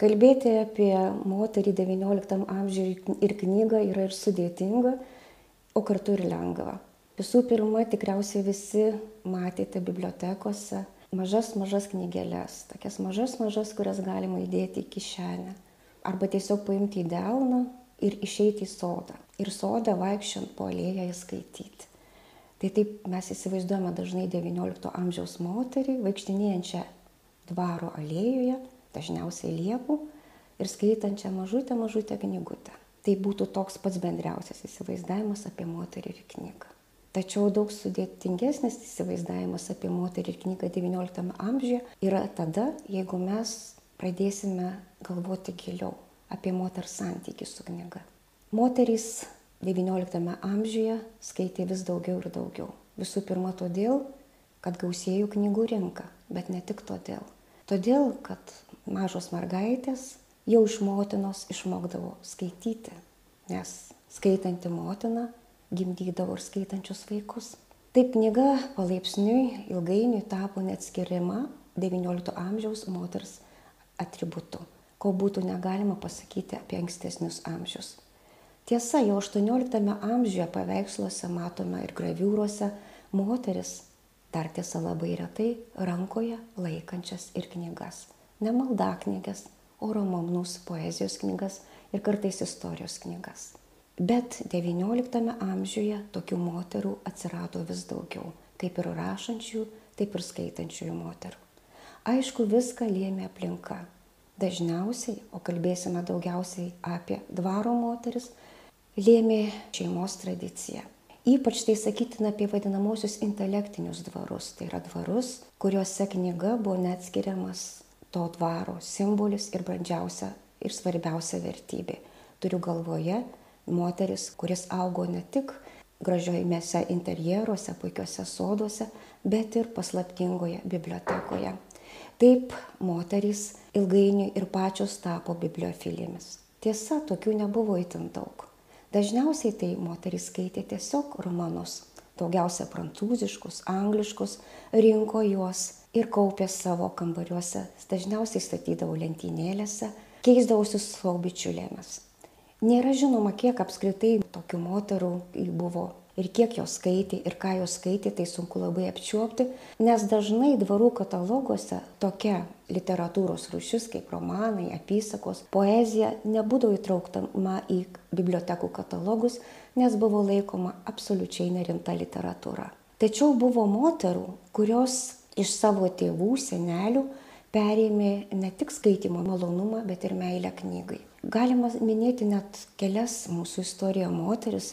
Kalbėti apie moterį XIX amžiuje ir knygą yra ir sudėtinga, o kartu ir lengva. Visų pirma, tikriausiai visi matėte bibliotekose mažas, mažas knygelės, tokias mažas, mažas, kurias galima įdėti į kišenę. Arba tiesiog paimti į delną ir išeiti į sodą. Ir sodą vaikščiant po alėją įskaityti. Tai taip mes įsivaizduojame dažnai XIX amžiaus moterį, vaikštinėjančią dvaro alėjoje, dažniausiai liepų, ir skaitančią mažutę, mažutę knygutę. Tai būtų toks pats bendriausias įsivaizdavimas apie moterį ir knygą. Tačiau daug sudėtingesnis įsivaizdavimas apie moterį ir knygą XIX amžiuje yra tada, jeigu mes pradėsime galvoti giliau apie moters santykių su knyga. Moterys XIX amžiuje skaitė vis daugiau ir daugiau. Visų pirma todėl, kad gausėjo knygų rinka, bet ne tik todėl. Todėl, kad mažos mergaitės jau iš motinos išmokdavo skaityti, nes skaitanti motina gimdydavo ir skaitančius vaikus. Taip knyga palaipsniui ilgainiui tapo neatskiriama XIX amžiaus moters atributu ko būtų negalima pasakyti apie ankstesnius amžius. Tiesa, jau 18 amžiuje paveiksluose matome ir graviūruose moteris, dar tiesa labai retai, rankoje laikančias ir knygas. Ne maldaknygas, o romanus, poezijos knygas ir kartais istorijos knygas. Bet XIX amžiuje tokių moterų atsirado vis daugiau, kaip ir rašančių, taip ir skaitančiųjų moterų. Aišku, viską lėmė aplinka, dažniausiai, o kalbėsime daugiausiai apie dvaro moteris, lėmė šeimos tradicija. Ypač tai sakytina apie vadinamosius intelektinius dvarus. Tai yra dvarus, kuriuose knyga buvo neatskiriamas to dvaro simbolis ir brandžiausia ir svarbiausia vertybė. Turiu galvoje moteris, kuris augo ne tik gražiojimėse interjeruose, puikiuose soduose, bet ir paslaptingoje bibliotekoje. Taip moterys ilgainiui ir pačios tapo bibliofilėmis. Tiesa, tokių nebuvo itin daug. Dažniausiai tai moterys skaitė tiesiog romanus, daugiausia prancūziškus, angliškus, rinko juos ir kaupė savo kambariuose, dažniausiai statydavo lentynėlėse, keisdavosi su savo bičiulėmis. Nėra žinoma, kiek apskritai tokių moterų buvo ir kiek jos skaitė ir ką jos skaitė, tai sunku labai apčiuopti, nes dažnai dvarų kataloguose tokia literatūros rušis kaip romanai, apysakos, poezija nebūdavo įtrauktama į bibliotekų katalogus, nes buvo laikoma absoliučiai nerimta literatūra. Tačiau buvo moterų, kurios iš savo tėvų, senelių perėmė ne tik skaitimo malonumą, bet ir meilę knygai. Galima minėti net kelias mūsų istorijoje moteris,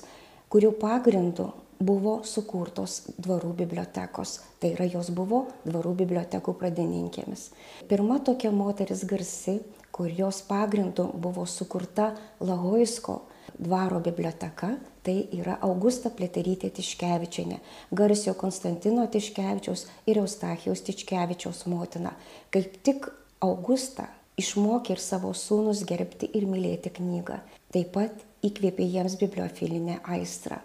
kurių pagrindu buvo sukurtos dvarų bibliotekos. Tai yra jos buvo dvarų bibliotekų pradininkėmis. Pirma tokia moteris garsi, kur jos pagrindu buvo sukurta Lahoisko dvaro biblioteka, tai yra Augusta Pleterytė Tiškevičianė, garsio Konstantino Tiškevičiaus ir Eustachijaus Tiškevičiaus motina. Kaip tik Augusta išmokė ir savo sūnus gerbti ir mylėti knygą. Taip pat įkvėpė jiems bibliofilinę aistrą.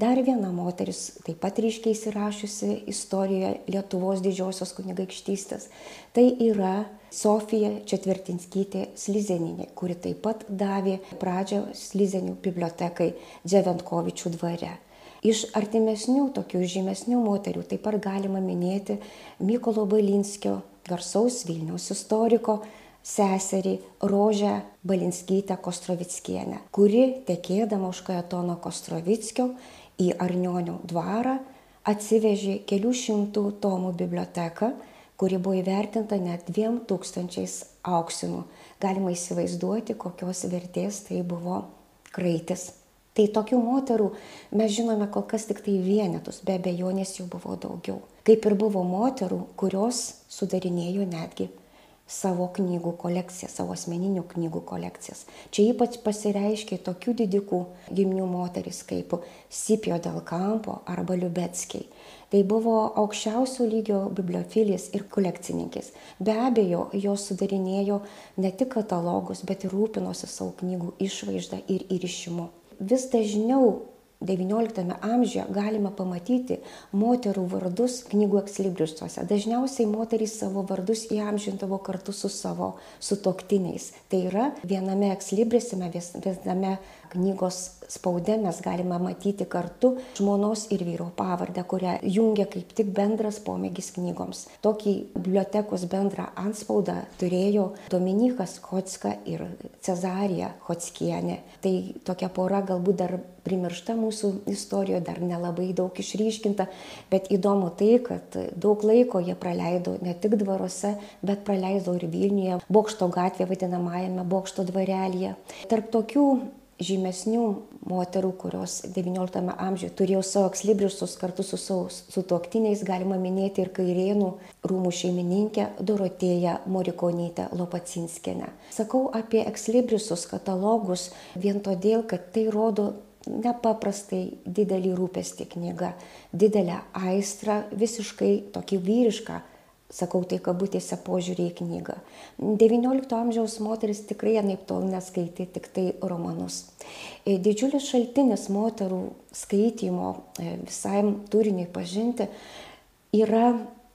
Dar viena moteris, taip pat ryškiai įsirašiusi istorijoje Lietuvos didžiosios kunigaikštystės, tai yra Sofija Četvirtinskytė Slizeninė, kuri taip pat davė pradžią Slizenių bibliotekai Dzeventkovičių dvare. Iš artimesnių, tokių žymesnių moterių taip pat galima minėti Mykolo Balinskio, garsaus Vilniaus istoriko, seserį Rožę Balinskytę Kostrovickienę, kuri tekėdama už Kajatono Kostrovickio į Arnionių dvarą atsivežė kelių šimtų tomų biblioteką, kuri buvo įvertinta net dviem tūkstančiais auksinų. Galima įsivaizduoti, kokios vertės tai buvo kraitis. Tai tokių moterų mes žinome kol kas tik tai vienetus, be abejonės jų buvo daugiau. Kaip ir buvo moterų, kurios sudarinėjo netgi savo knygų kolekcijas, savo asmeninių knygų kolekcijas. Čia ypač pasireiškia tokių didikų gimnių moteris kaip Sipio del Campo arba Liubetskiai. Tai buvo aukščiausio lygio bibliofilės ir kolekcininkės. Be abejo, jos sudarinėjo ne tik katalogus, bet ir rūpinosi savo knygų išvaizdą ir įrišimu. Vis dažniau XIX amžiuje galima pamatyti moterų vardus knygų ekslibriusuose. Dažniausiai moterys savo vardus įamžintavo kartu su savo sutoktiniais. Tai yra viename ekslibrisime, viename knygos spaude mes galime matyti kartu žmonos ir vyro pavardę, kurią jungia kaip tik bendras pomėgis knygoms. Tokį bibliotekos bendrą anspaudą turėjo Dominikas Kotska ir Cezarija Hotskienė. Tai tokia pora galbūt dar primiršta mūsų istorijoje, dar nelabai daug išryškinta, bet įdomu tai, kad daug laiko jie praleido ne tik dvaruose, bet praleido ir Vilniuje, Bokšto gatvėje vadinamajame Bokšto dvarelėje. Tarp tokių žymesnių moterų, kurios XIX amžiuje turėjo savo ekslibriusus kartu su savo sutoktiniais, galima minėti ir Kairėnų rūmų šeimininkę Dorotėją Morikonytę Lopacinskinę. Sakau apie ekslibriusus katalogus vien todėl, kad tai rodo nepaprastai didelį rūpestį knyga, didelę aistrą, visiškai tokį vyrišką sakau tai kabutėse požiūrį į knygą. XIX amžiaus moteris tikrai anaip tol neskaitė tik tai romanus. E, didžiulis šaltinis moterų skaitymo e, visai turiniui pažinti yra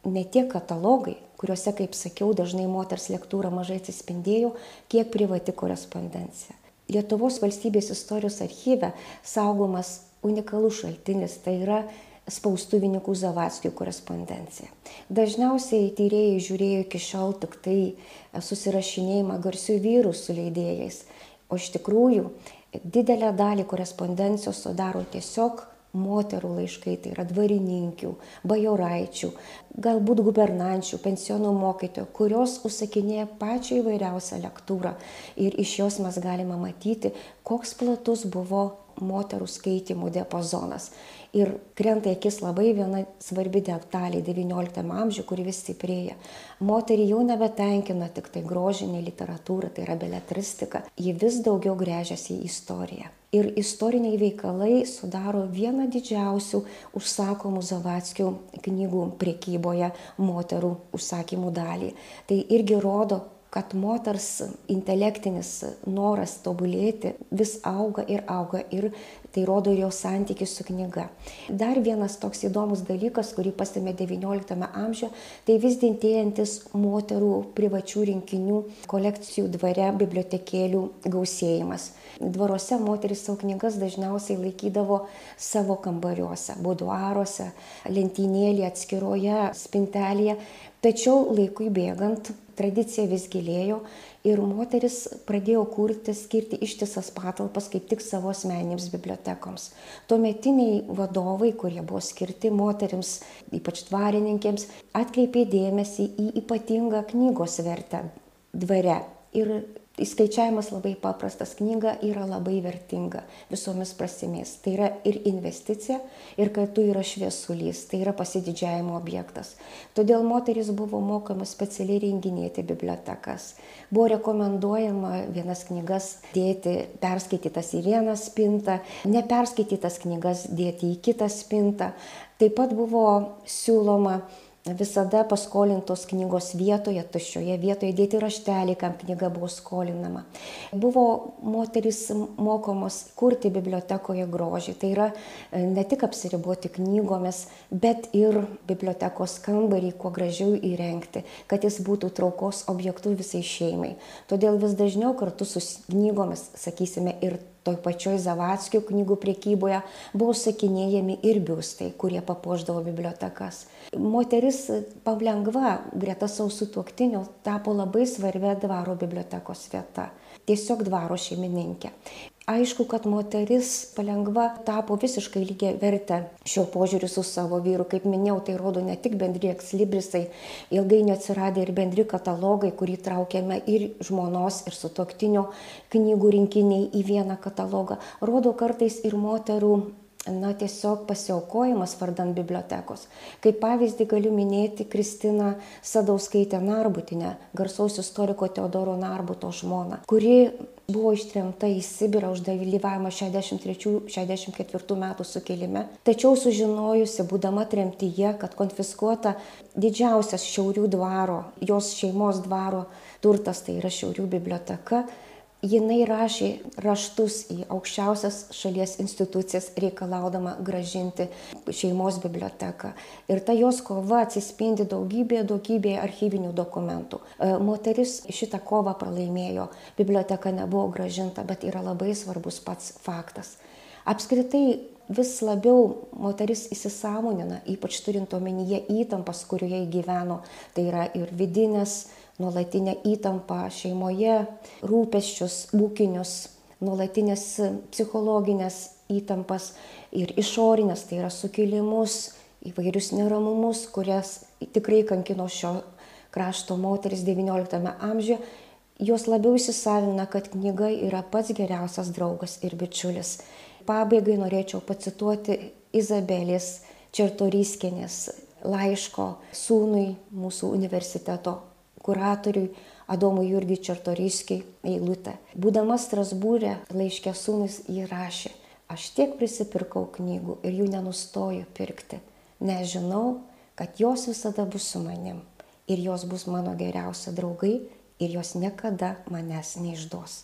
ne tiek katalogai, kuriuose, kaip sakiau, dažnai moters lektūra mažai atsispindėjo, kiek privati korespondencija. Lietuvos valstybės istorijos archyve saugomas unikalus šaltinis, tai yra spaustuvininkų Zavatskių korespondencija. Dažniausiai tyrėjai žiūrėjo iki šiol tik tai susirašinėjimą garsių vyrų su leidėjais, o iš tikrųjų didelę dalį korespondencijos sudaro tiesiog moterų laiškai, tai yra dvarininkių, bajoraičių, galbūt gubernančių, pensionų mokytojų, kurios užsakinėja pačią įvairiausią lektūrą. Ir iš jos mes galime matyti, koks platus buvo moterų skaitimų diapazonas. Ir krenta akis labai viena svarbi detalė XIX amžiuje, kuri vis stiprėja. Moterį jau nebetenkina tik tai grožinė literatūra, tai yra beletristika, ji vis daugiau grėžiasi į istoriją. Ir istoriniai veikalai sudaro vieną didžiausių užsakomų Zavatskių knygų priekyboje moterų užsakymų dalį. Tai irgi rodo, kad moters intelektinis noras tobulėti vis auga ir auga ir tai rodo ir jos santykis su knyga. Dar vienas toks įdomus dalykas, kurį pastebė XIX amžiuje, tai vis dintėjantis moterų privačių rinkinių kolekcijų dvare bibliotekėlių gausėjimas. Dvaruose moteris savo knygas dažniausiai laikydavo savo kambariuose, buduaruose, lentynėlėje, atskiroje spintelėje, tačiau laikui bėgant tradicija vis gilėjo ir moteris pradėjo kurti, skirti ištisas patalpas kaip tik savo asmeninėms bibliotekoms. Tuometiniai vadovai, kurie buvo skirti moteriams, ypač dvarininkėms, atkreipė dėmesį į ypatingą knygos vertę dvare. Ir Įskaičiavimas labai paprastas, knyga yra labai vertinga visomis prasmės. Tai yra ir investicija, ir kartu yra šviesulys, tai yra pasididžiavimo objektas. Todėl moteris buvo mokama specialiai renginėti bibliotekas. Buvo rekomenduojama vienas knygas dėti perskaitytas į vieną spintą, neperskaitytas knygas dėti į kitą spintą. Taip pat buvo siūloma visada paskolintos knygos vietoje, tuščioje vietoje dėti raštelį, kam knyga buvo skolinama. Buvo moteris mokomos kurti bibliotekoje grožį. Tai yra e, ne tik apsiriboti knygomis, bet ir bibliotekos kambarį kuo gražiau įrengti, kad jis būtų traukos objektų visai šeimai. Todėl vis dažniau kartu su knygomis, sakysime, ir toj pačioj Zavatskio knygų priekyboje buvo sakinėjami ir biustai, kurie papuoždavo bibliotekas. Moteris palengva greta savo sutuoktinio tapo labai svarbia dvaro bibliotekos vieta. Tiesiog dvaro šeimininkė. Aišku, kad moteris palengva tapo visiškai lygiai vertę šio požiūriu su savo vyru. Kaip minėjau, tai rodo ne tik bendri ekslibrisai, ilgainiui atsiradė ir bendri katalogai, kurį traukėme ir žmonos, ir sutoktinio knygų rinkiniai į vieną katalogą. Rodo kartais ir moterų na, tiesiog pasiaukojimas vardant bibliotekos. Kaip pavyzdį galiu minėti Kristiną Sadauskaitę Narbutinę, garsaus istoriko Teodoro Narbuto žmoną, kuri buvo ištremta į Sibirą už dalyvavimą 63-64 metų sukilime. Tačiau sužinojusi, būdama tremtyje, kad konfiskuota didžiausias Šiaurių dvaro, jos šeimos dvaro turtas, tai yra Šiaurių biblioteka, jinai rašė raštus į aukščiausias šalies institucijas reikalaudama grąžinti šeimos biblioteką. Ir ta jos kova atsispindi daugybėje daugybėje archyvinių dokumentų. E, moteris šitą kovą pralaimėjo. Biblioteka nebuvo grąžinta bet yra labai svarbus pats faktas. Apskritai vis labiau moteris įsisąmonina ypač turint omenyje įtampas kurioje gyveno. Tai yra ir vidinės nuolatinę įtampą šeimoje, rūpeščius, ūkinius, nuolatinės psichologinės įtampas ir išorinės, tai yra sukilimus, įvairius neramumus, kurias tikrai kankino šio krašto moteris XIX amžiuje, jos labiau įsisavina, kad knyga yra pats geriausias draugas ir bičiulis. Pabaigai norėčiau pacituoti Izabelės Čertoriskienės laiško sūnui mūsų universiteto kuratoriui Adomui Jurgiui Čartoriškiai eilutę. Būdama Strasbūrė laiškė sūnus jį rašė, aš tiek prisipirkau knygų ir jų nenustoju pirkti, nes žinau, kad jos visada bus su manim ir jos bus mano geriausi draugai ir jos niekada manęs neišduos.